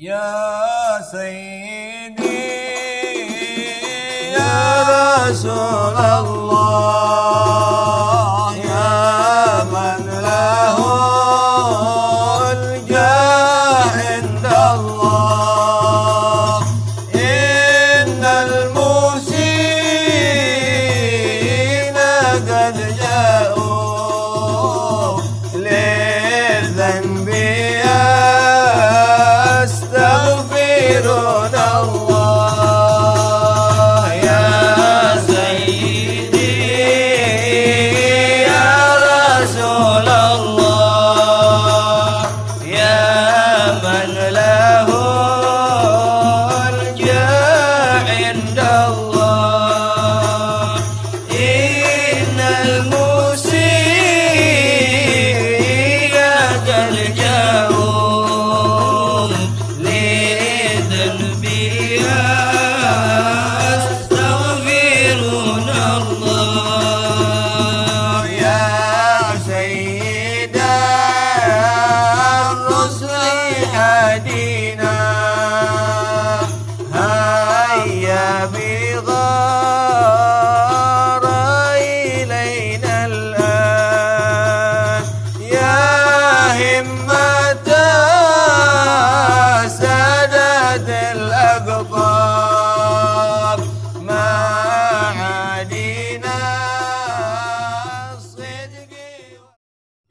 يا سيدي يا رسول الله.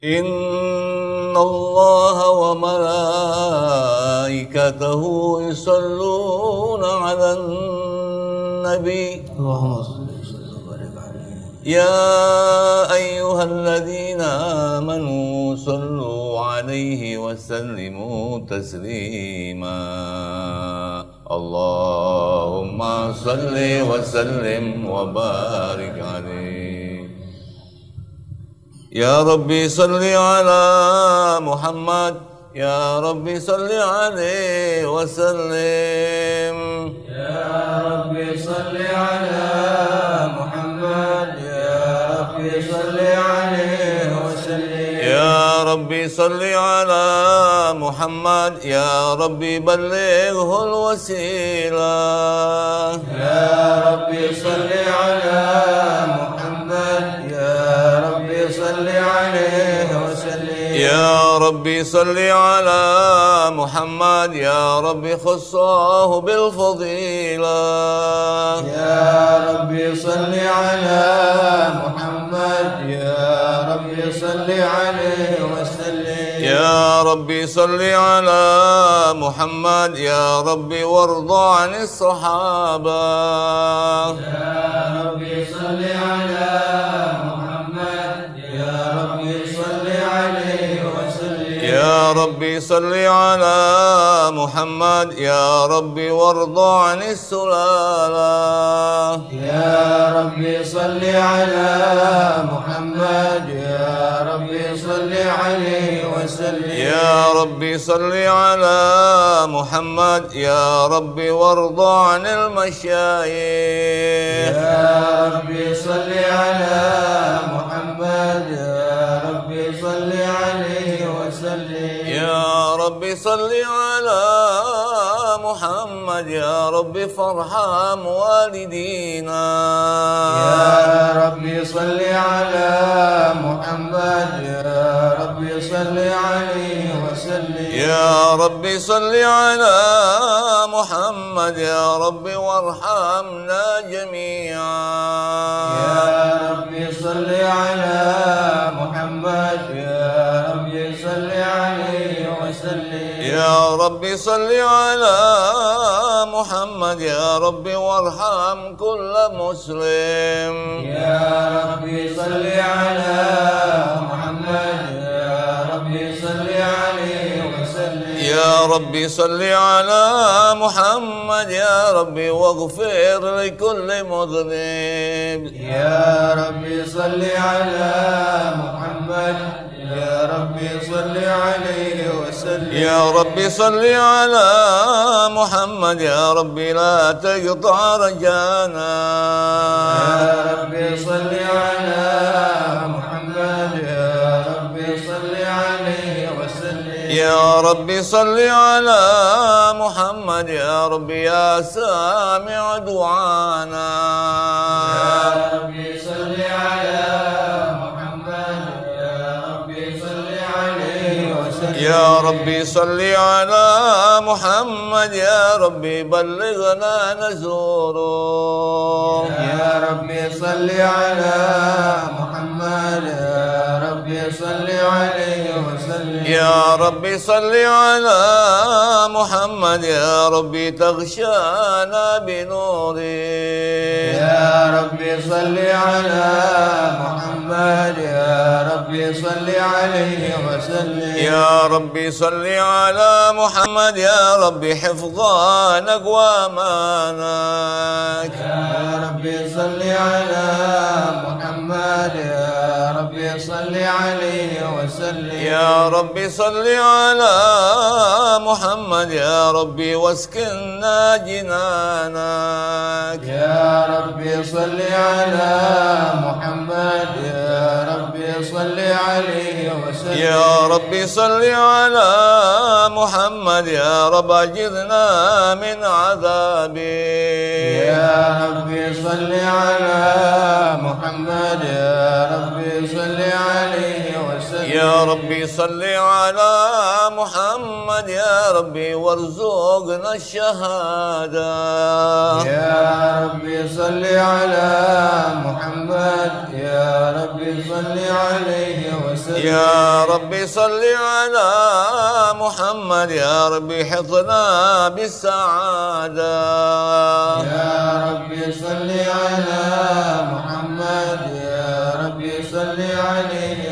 إن الله وملائكته يصلون على النبي. اللهم صل وسلم وبارك عليه. يا أيها الذين آمنوا صلوا عليه وسلموا تسليما. اللهم صل وسلم وبارك عليه. يا ربي صل على محمد. يا ربي صل عليه وسلم. يا ربي صل على محمد. يا ربي صل عليه وسلم. يا ربي صل على محمد. يا ربي بلغه الوسيلة. يا ربي صل على محمد صل عليه وسلم. يا ربي صل على محمد. يا ربي خصه بالفضيلة. يا ربي صل على محمد. يا ربي صل عليه وسلم. يا ربي صل على محمد. يا ربي وارض عن الصحابة. يا ربي صل على يا ربي صل على محمد يا ربي وارض عن السلالة. يا ربي صل على محمد يا ربي صل عليه وسلم. يا ربي صل على محمد يا ربي وارض عن المشايخ. يا ربي صل على محمد يا ربي صل وسلم يا ربي صل على محمد يا ربي فارحم والدينا. يا ربي صل على محمد يا ربي صل عليه وسلم. يا ربي صل على محمد يا ربي وارحمنا جميعا. يا ربي صل على محمد يا ربي صل عليه يا ربي صل على محمد يا ربي وارحم كل مسلم. يا ربي صل على محمد يا ربي صل عليه وسلم. يا ربي صل على محمد يا ربي واغفر لكل مذنب. يا ربي صل على محمد يا ربي صل عليه وسلم. يا ربي صل على محمد يا ربي لا تقطع رجانا. يا ربي صل على محمد يا ربي صل عليه وسلم. يا ربي صل على محمد يا ربي يا سامع دعانا. يا ربي يا ربي صل على محمد يا ربي بلغنا نزوره. يا ربي صل على محمد يا ربي صل عليه وسلم. يا ربي صل على محمد يا ربي تغشانا بنوره. يا ربي صل على محمد يا ربي صل عليه وسلم. يا ربي صل على محمد يا ربي حفظانك وامانك يا ربي صل على محمد يا ربي صل عليه وسلم. يا ربي صل على محمد يا ربي واسكننا جنانك. يا ربي صل على محمد يا ربي صل عليه وسلم. يا ربي صل على محمد يا رب أجرنا من عذابك يا ربي صل على محمد يا ربي صل عليه وسلم. يا ربي صل على محمد يا ربي وارزقنا الشهادة. يا ربي صل على محمد يا ربي صل عليه وسلم. يا ربي صل على محمد يا ربي حفظنا بالسعادة. يا ربي صل على محمد يا ربي صل عليه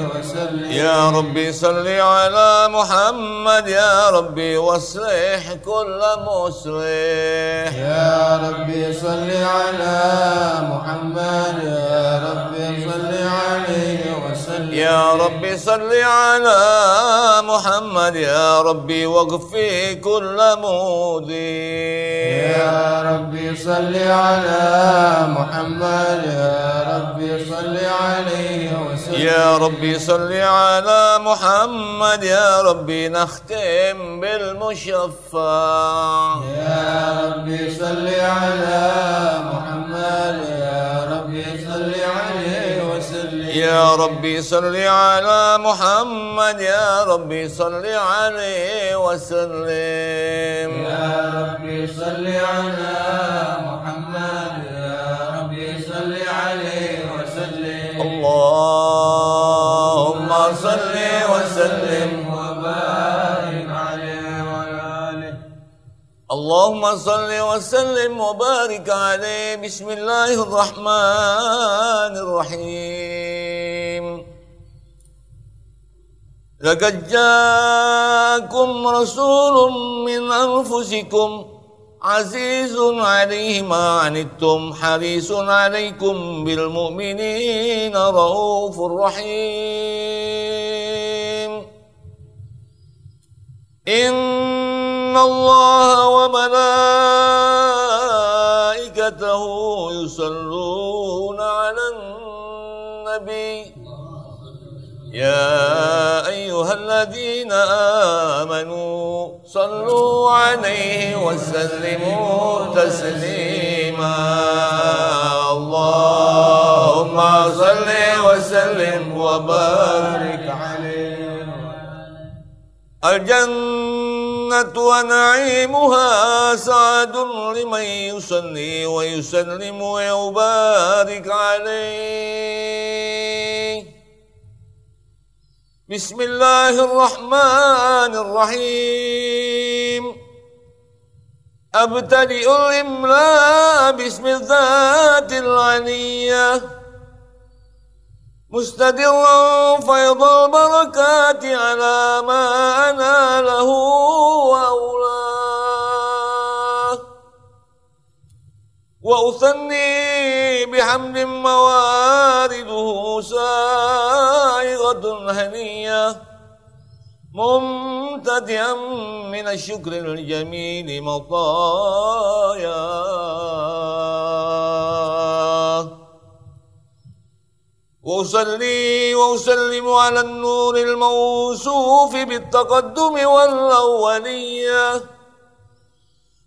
يا ربي صل على محمد يا ربي واصلح كل مصلح. يا ربي صل على محمد يا ربي صل عليه وسلم. يا ربي صل على محمد يا ربي واغفر كل مودي يا ربي صل على محمد يا ربي صل عليه وسلم. يا ربي صل على محمد يا ربي نختم بالمشفع. يا ربي صل على محمد يا ربي صل عليه وسلم. يا ربي صل على محمد يا ربي صل عليه وسلم. يا ربي صل على محمد يا ربي صل عليه وسلم. اللهم صل وسلم وبارك عليه وعلى آله. اللهم صل وسلم وبارك عليه. بسم الله الرحمن الرحيم. لقد جاءكم رسول من أنفسكم عزيز عليه ما عنتم حريص عليكم بالمؤمنين رؤوف رحيم. إن الله وملائكته يصلون على النبي. يا أيها الذين آمنوا صلوا عليه وسلموا تسليما. اللهم صل وسلم وبارك عليه. الجنة ونعيمها سعد لمن يصلي ويسلم ويبارك عليه. بسم الله الرحمن الرحيم. أبتدئ الإملاء باسم الذات العلية. مستدرا فيض البركات على ما أناله وأولاه وأثني بحمد موارده سائغة هنية ممتدئا من الشكر الجميل مطاياه وأصلي وأسلم على النور الموصوف بالتقدم والأولية.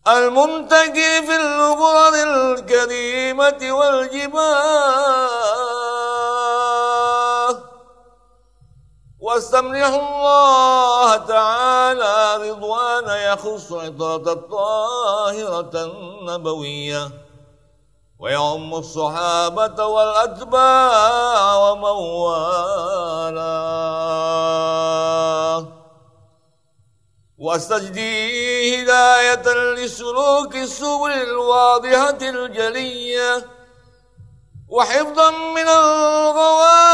المنتقي في الغرر الكريمة والجباه. واستمنح الله تعالى رضوان يخص عطرة الطاهرة النبوية. ويعم الصحابة والأتباع ومن واستجدي هداية لسلوك السبل الواضحة الجلية وحفظا من الغواية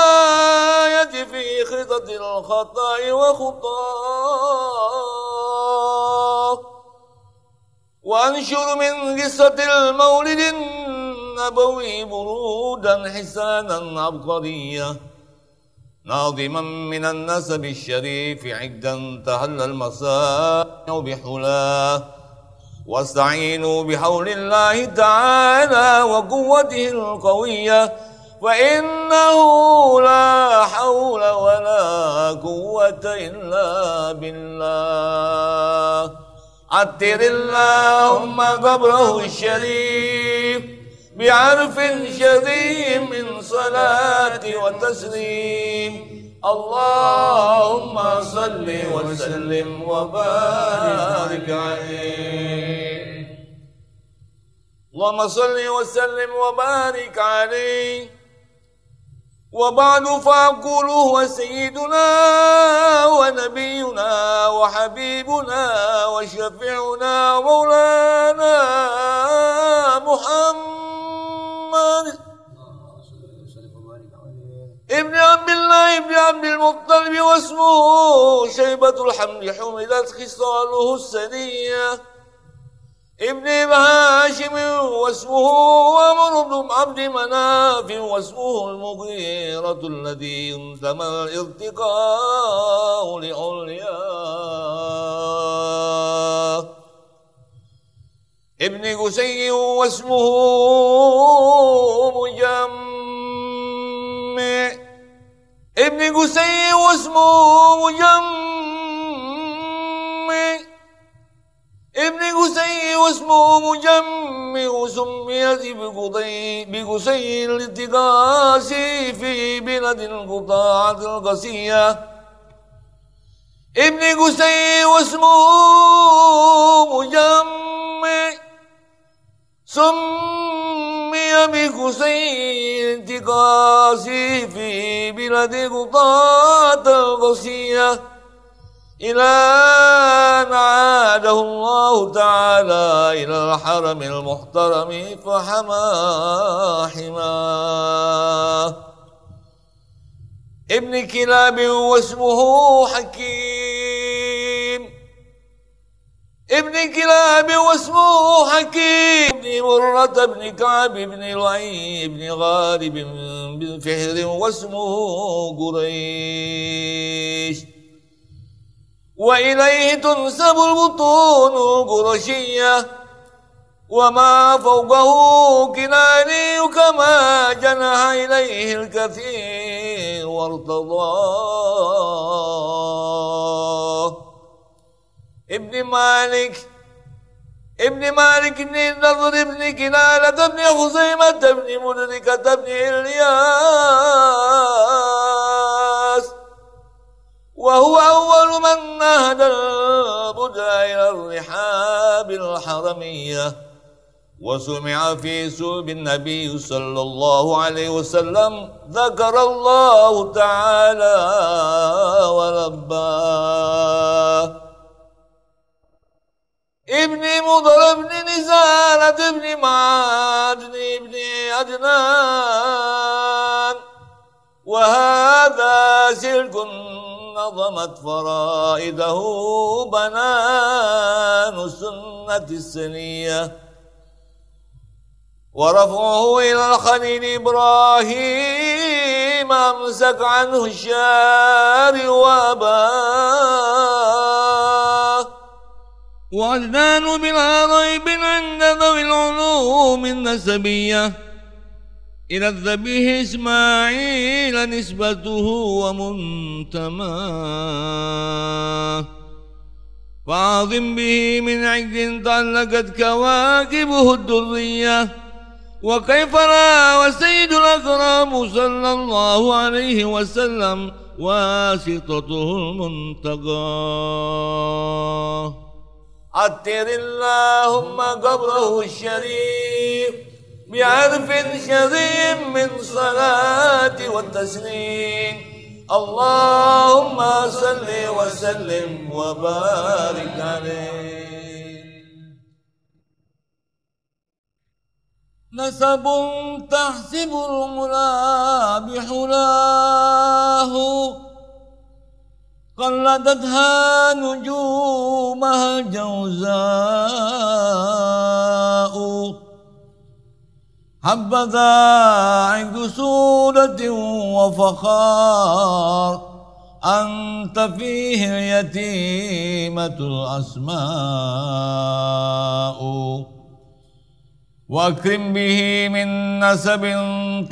في خطط الخطأ وخطاه وأنشر من قصة المولد النبوي برودا حسانا عبقريا ناظما من النسب الشريف عدا تهل المساء بحلاه واستعينوا بحول الله تعالى وقوته القوية. فإنه لا حول ولا قوة إلا بالله. عطر اللهم قبره الشريف. بعرف شديد من صلاة وتسليم. اللهم صل وسلم وبارك عليه. اللهم صل وسلم وبارك عليه. وبعد فأقول هو سيدنا ونبينا وحبيبنا وشفيعنا مولانا ابن عبد الله ابن عبد المطلب واسمه شيبة الحمد حمدت خصاله السنية. ابن هاشم واسمه عمرو بن عبد مناف واسمه المغيرة الذي انتمى الارتقاء لعلياه ابن قسي واسمه ابن قسي واسمه مجمع. ابن قسي واسمه مجمع. سميت بقسي الاتقاس في بلد القطاعة القسية ابن قسي واسمه مجمع. سمي بقسي الاتقاس في بلد قطاعة القسية إلى أن عاده الله تعالى إلى الحرم المحترم فحما حماه ابن كلاب واسمه حكيم. ابن كلاب واسمه حكيم. ابن مرة بن كعب بن لعي بن غالب بن فهر واسمه قريش. وإليه تنسب البطون قرشية. وما فوقه كناني كما جنح إليه الكثير وارتضاه ابن مالك ابن مالك بن النضر بن كنانة بن خزيمة بن مدركة بن إلياس. وهو أول من نهد البدع إلى الرحاب الحرمية. وسمع في سوب النبي صلى الله عليه وسلم ذكر الله تعالى ولباه ابن مضر ابن نزالة ابن معادن ابن عدنان. وهذا سلك نظمت فرائده بنان السنة السنية. ورفعه إلى الخليل إبراهيم أمسك عنه الشارع وأباه وعدنان بلا ريب عند ذوي العلوم النسبية. إلى الذبيح إسماعيل نسبته ومنتماه فعظم به من عجل تعلقت كواكبه الدرية. وكيف لا وسيد الأكرام صلى الله عليه وسلم واسطته المنتقى. عطر اللهم قبره الشريف بعرف شديد من صلاة والتسليم. اللهم صل وسلم وبارك عليه. نسب تحسب الملا بحلاه قلدتها نجومها الجوزاء حبذا عند سودة وفخار. أنت فيه اليتيمة الأسماء. وأكرم به من نسب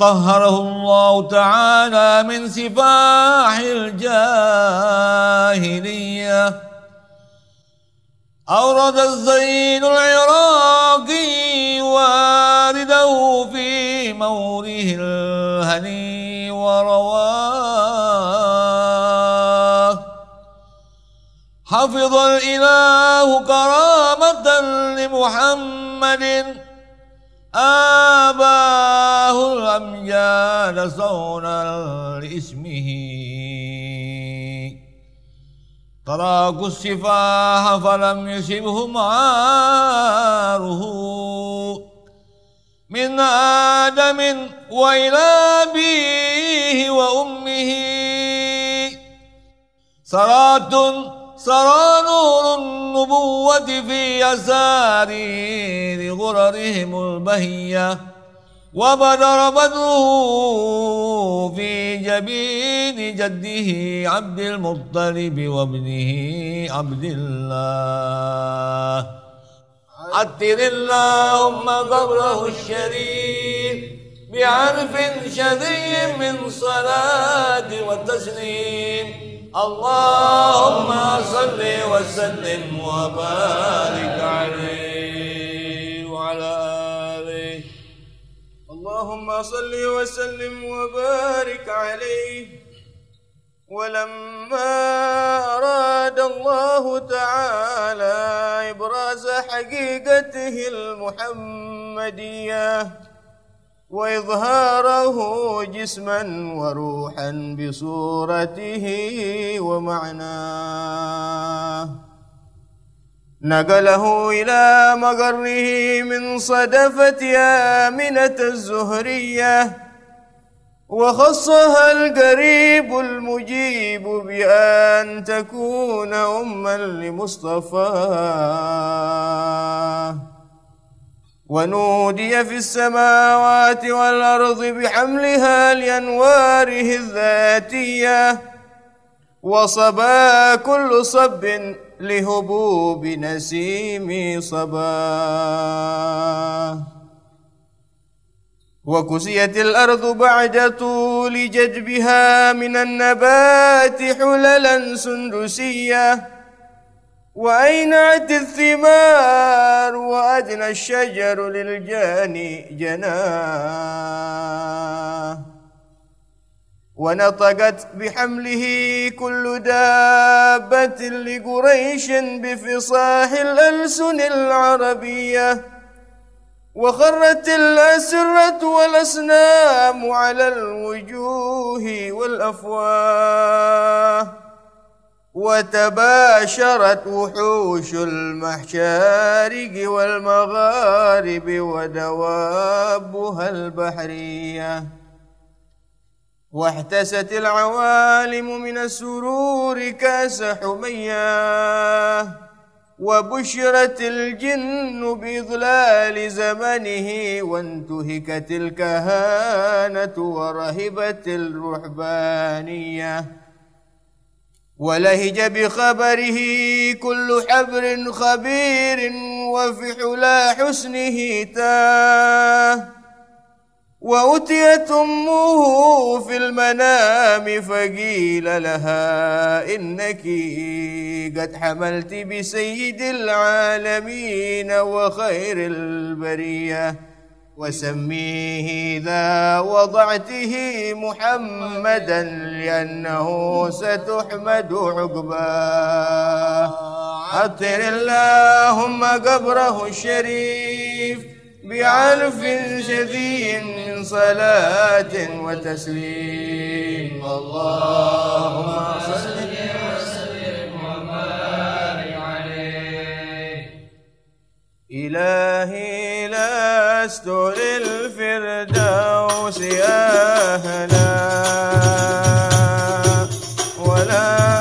طهره الله تعالى من سفاح الجاهلية. أورد الزين العراقي والده في موره الهني ورواه. حفظ الإله كرامة لمحمد آباه الأمجاد صونا لإسمه؟ تراك السفاح فلم يسبه ماره من آدم وإلى أبيه وأمه صلاة سرى نور النبوة في يسار غررهم البهية وبدر بدره في جبين جده عبد المطلب وابنه عبد الله. عطر اللهم قبره الشريف بعرف شذي من صلاة والتسليم اللهم صل وسلم وبارك عليه وعلى اللهم صل وسلم وبارك عليه. ولما أراد الله تعالى إبراز حقيقته المحمدية وإظهاره جسما وروحا بصورته ومعناه. نقله إلى مقره من صدفة آمنة الزهرية وخصها القريب المجيب بأن تكون أما لمصطفاه. ونودي في السماوات والأرض بحملها لأنواره الذاتية وصبا كل صب لهبوب نسيم صباه وكسيت الأرض بعد طول جدبها من النبات حللا سندسية. وأينعت الثمار وأدنى الشجر للجاني جناه ونطقت بحمله كل دابة لقريش بفصاح الألسن العربية وخرت الأسرة والأصنام على الوجوه والأفواه وتباشرت وحوش المحشارق والمغارب ودوابها البحرية. واحتست العوالم من السرور كأس حمياه وبشرت الجن بإضلال زمنه وانتهكت الكهانة ورهبت الرحبانية ولهج بخبره كل حبر خبير وفي حلا حسنه تاه وأتيت أمه في المنام فقيل لها إنك قد حملت بسيد العالمين وخير البرية. وسميه إذا وضعته محمدا لأنه ستحمد عقباه. عطر اللهم قبره الشريف بألف شدي من صلاة وتسليم. اللهم صل إلهي لست للفردوس أهلا ولما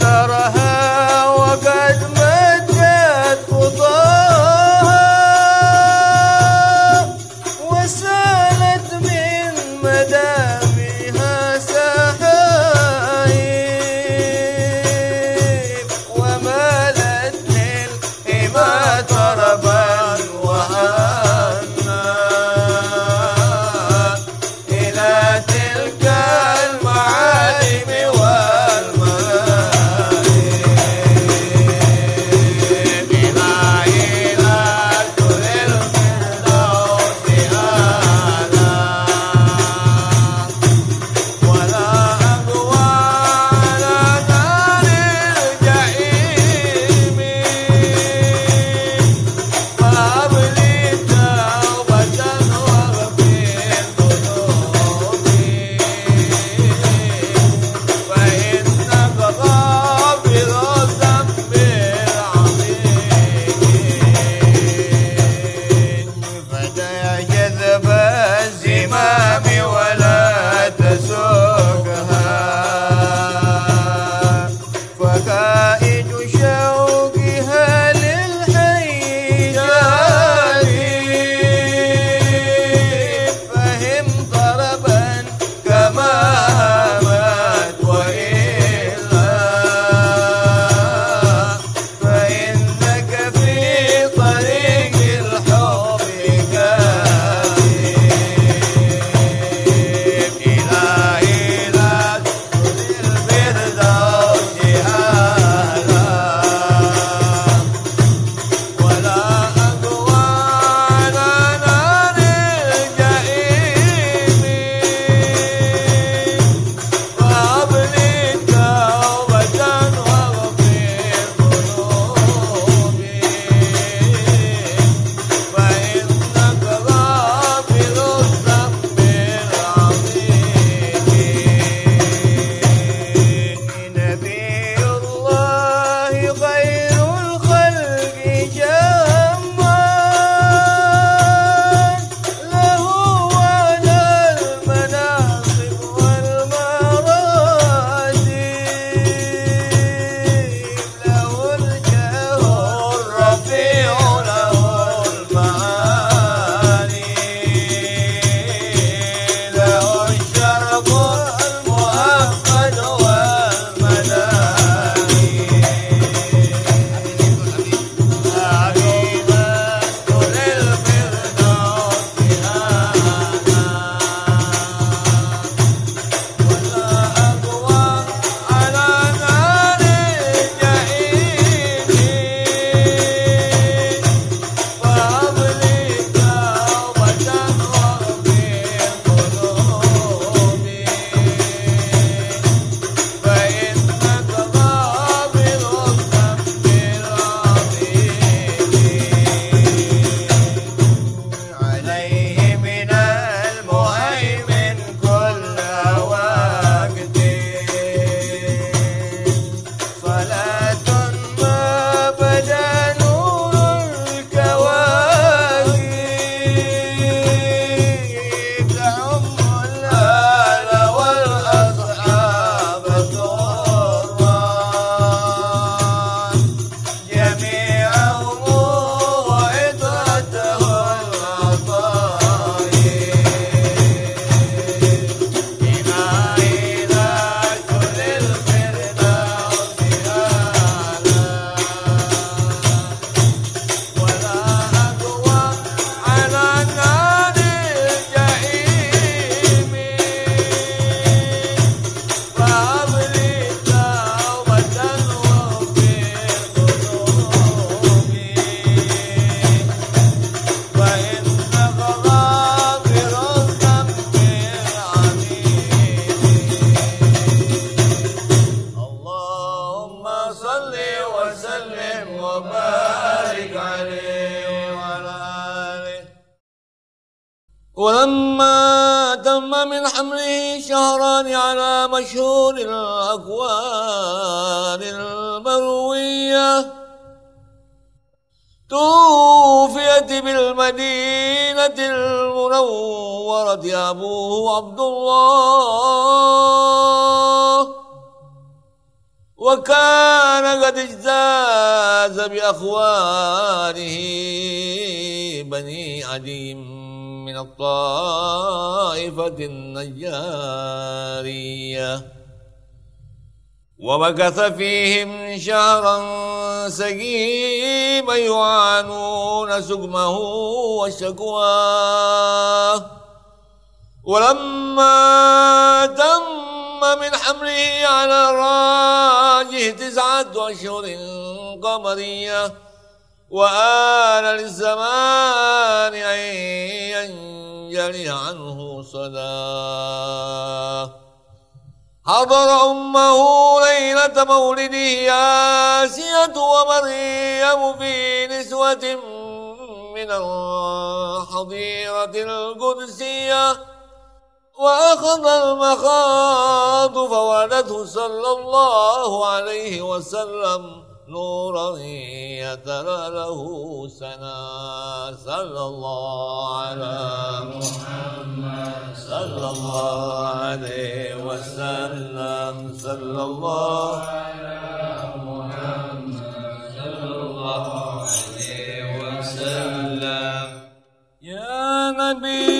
ترها وقد ما الطائفة النجارية. ومكث فيهم شهرا سقيما يعانون سقمه وشكواه ولما تم من حمله على الراجه تسعة أشهر قمرية وآن للزمان أن ينجلي عنه صلاة حضر أمه ليلة مولده آسية ومريم في نسوة من الحضيرة القدسية. وأخذ المخاض فولده صلى الله عليه وسلم. نورا يترى له سنا صلى الله على محمد صلى الله عليه وسلم. صلى الله على محمد صلى الله عليه وسلم. يا نبي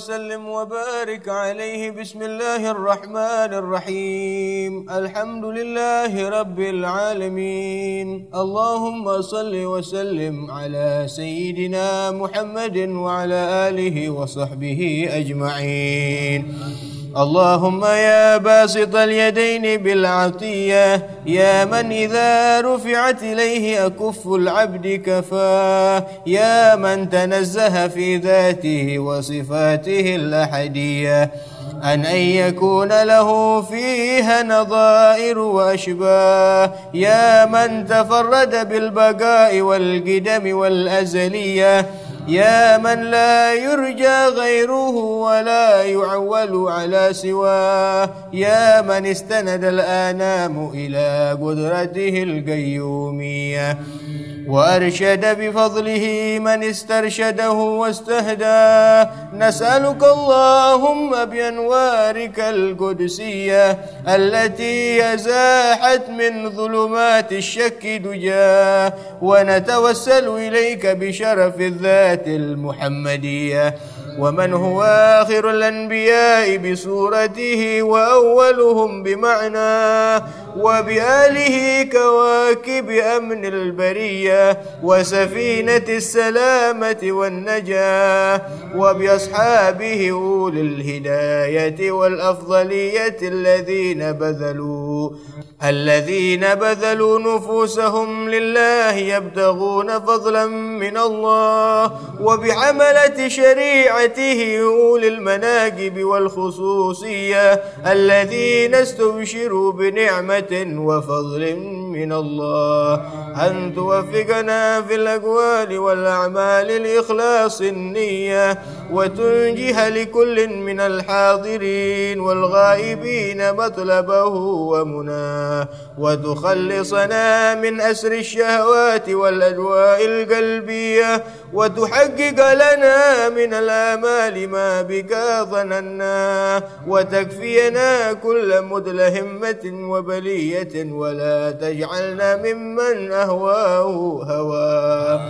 وسلم وبارك عليه. بسم الله الرحمن الرحيم. الحمد لله رب العالمين. اللهم صل وسلم على سيدنا محمد وعلى آله وصحبه أجمعين. اللهم يا باسط اليدين بالعطية يا من إذا رفعت إليه أكف العبد كفاه يا من تنزه في ذاته وصفاته الأحدية. أن أن يكون له فيها نظائر وأشباه يا من تفرد بالبقاء والقدم والأزلية. يا من لا يرجى غيره ولا يعول على سواه. يا من استند الآنام إلى قدرته القيومية. وأرشد بفضله من استرشده واستهداه نسألك اللهم بأنوارك القدسية التي أزاحت من ظلمات الشك دجاه ونتوسل إليك بشرف الذات المحمدية. ومن هو آخر الأنبياء بصورته وأولهم بمعناه وبآله كواكب أمن البرية وسفينة السلامة والنجاة وبأصحابه أولي الهداية والأفضلية الذين بذلوا الذين بذلوا نفوسهم لله يبتغون فضلا من الله وبعملة شريعته أولي المناقب والخصوصية الذين استبشروا بنعمة وفضل من الله. أن توفقنا في الأقوال والأعمال الإخلاص النية وتنجح لكل من الحاضرين والغائبين مطلبه ومناه وتخلصنا من أسر الشهوات والأجواء القلبية وتحقق لنا من الآمال ما بك ظننا. وتكفينا كل مدلهمة وبلية ولا تجعلنا ممن أهواه هواه.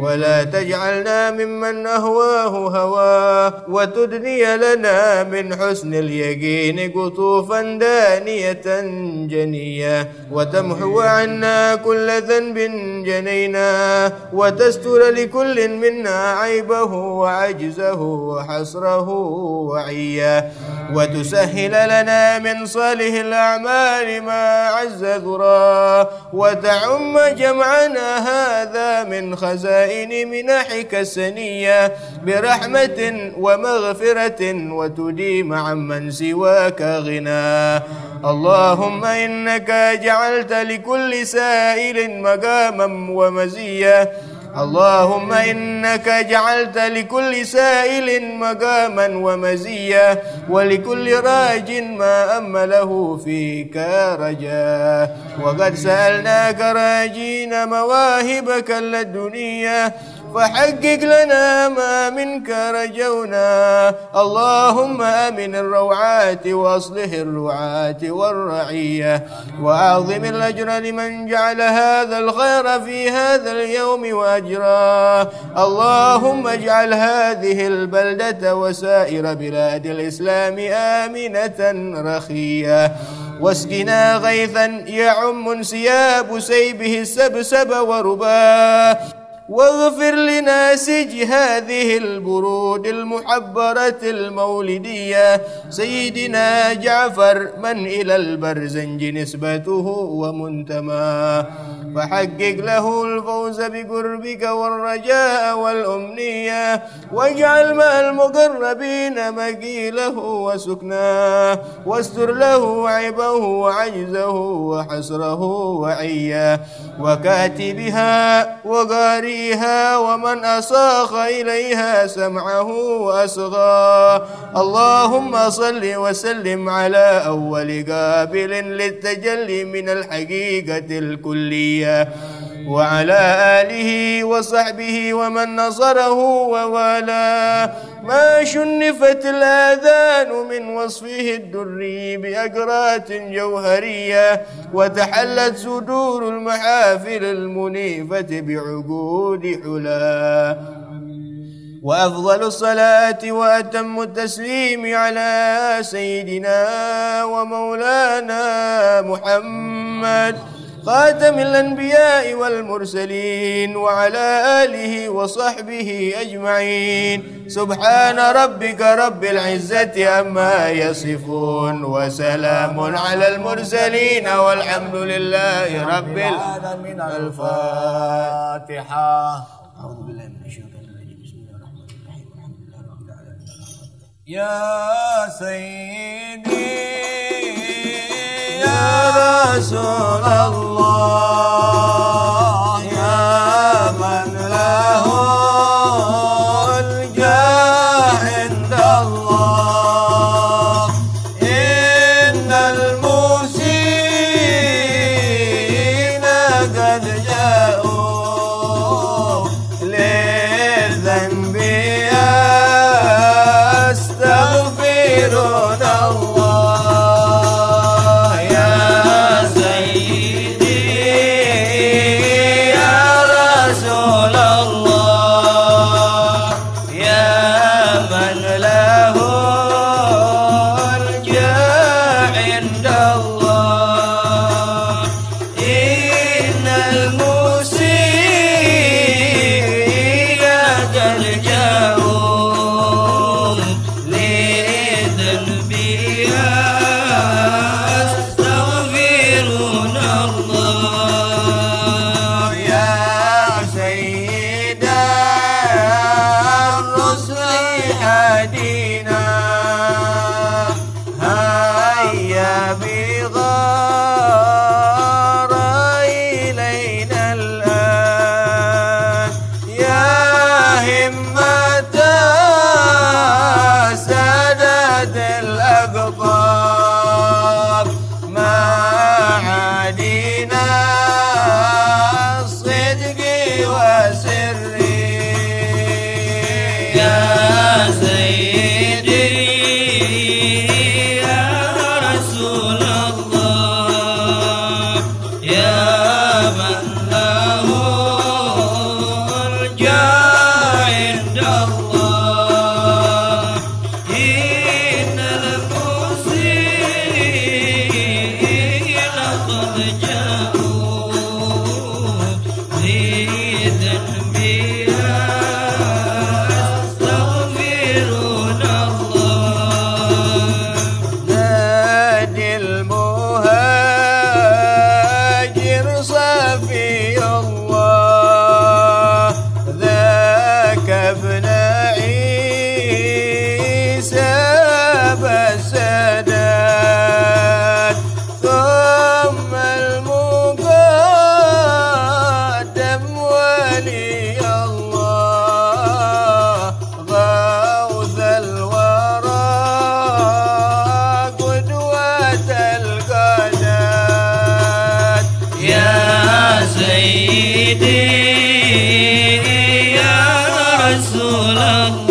ولا تجعلنا ممن أهواه هواه. وتدني لنا من حسن اليقين قطوفا دانية جنية. وتمحو عنا كل ذنب جنينا. وتستر لكل منا عيبه وعجزه وحسره وعيه وتسهل لنا من صالح الأعمال ما عز ذراه وتعم جمعنا هذا من خزائن منحك السنية برحمة ومغفرة وتديم عمن سواك غنى. اللهم إنك جعلت لكل سائل مقاما ومزية اللهم إنك جعلت لكل سائل مقاما ومزيا ولكل راج ما أمله فيك رجاه وقد سألناك راجين مواهبك اللدنية فحقق لنا ما منك رجونا. اللهم آمن الروعات وأصلح الرعاة والرعية. وأعظم الأجر لمن جعل هذا الخير في هذا اليوم واجراه اللهم اجعل هذه البلدة وسائر بلاد الإسلام آمنة رخية. واسقنا غيثا يعم انسياب سيبه السبسب ورباه واغفر لناسج هذه البرود المحبرة المولدية. سيدنا جعفر من إلى البرزنج نسبته ومنتماه. فحقق له الفوز بقربك والرجاء والأمنية. واجعل مع المقربين مقيله وسكناه واستر له عيبه وعجزه وحسره وعياه وكاتبها وقارئ فيها ومن أساخ إليها سمعه وأسغى. اللهم صل وسلم على أول قابل للتجلي من الحقيقة الكلية. وعلى آله وصحبه ومن نصره ووالاه. ما شنفت الآذان من وصفه الدري بأقرات جوهرية وتحلت صدور المحافل المنيفة بعقود حلا. وأفضل الصلاة وأتم التسليم على سيدنا ومولانا محمد. خاتم الأنبياء والمرسلين وعلى آله وصحبه أجمعين. سبحان ربك رب العزة أما يصفون وسلام على المرسلين والحمد لله رب العالمين. الفاتحة. أعوذ بالله من الشيطان يا سيدي يا رسول الله. رسول الله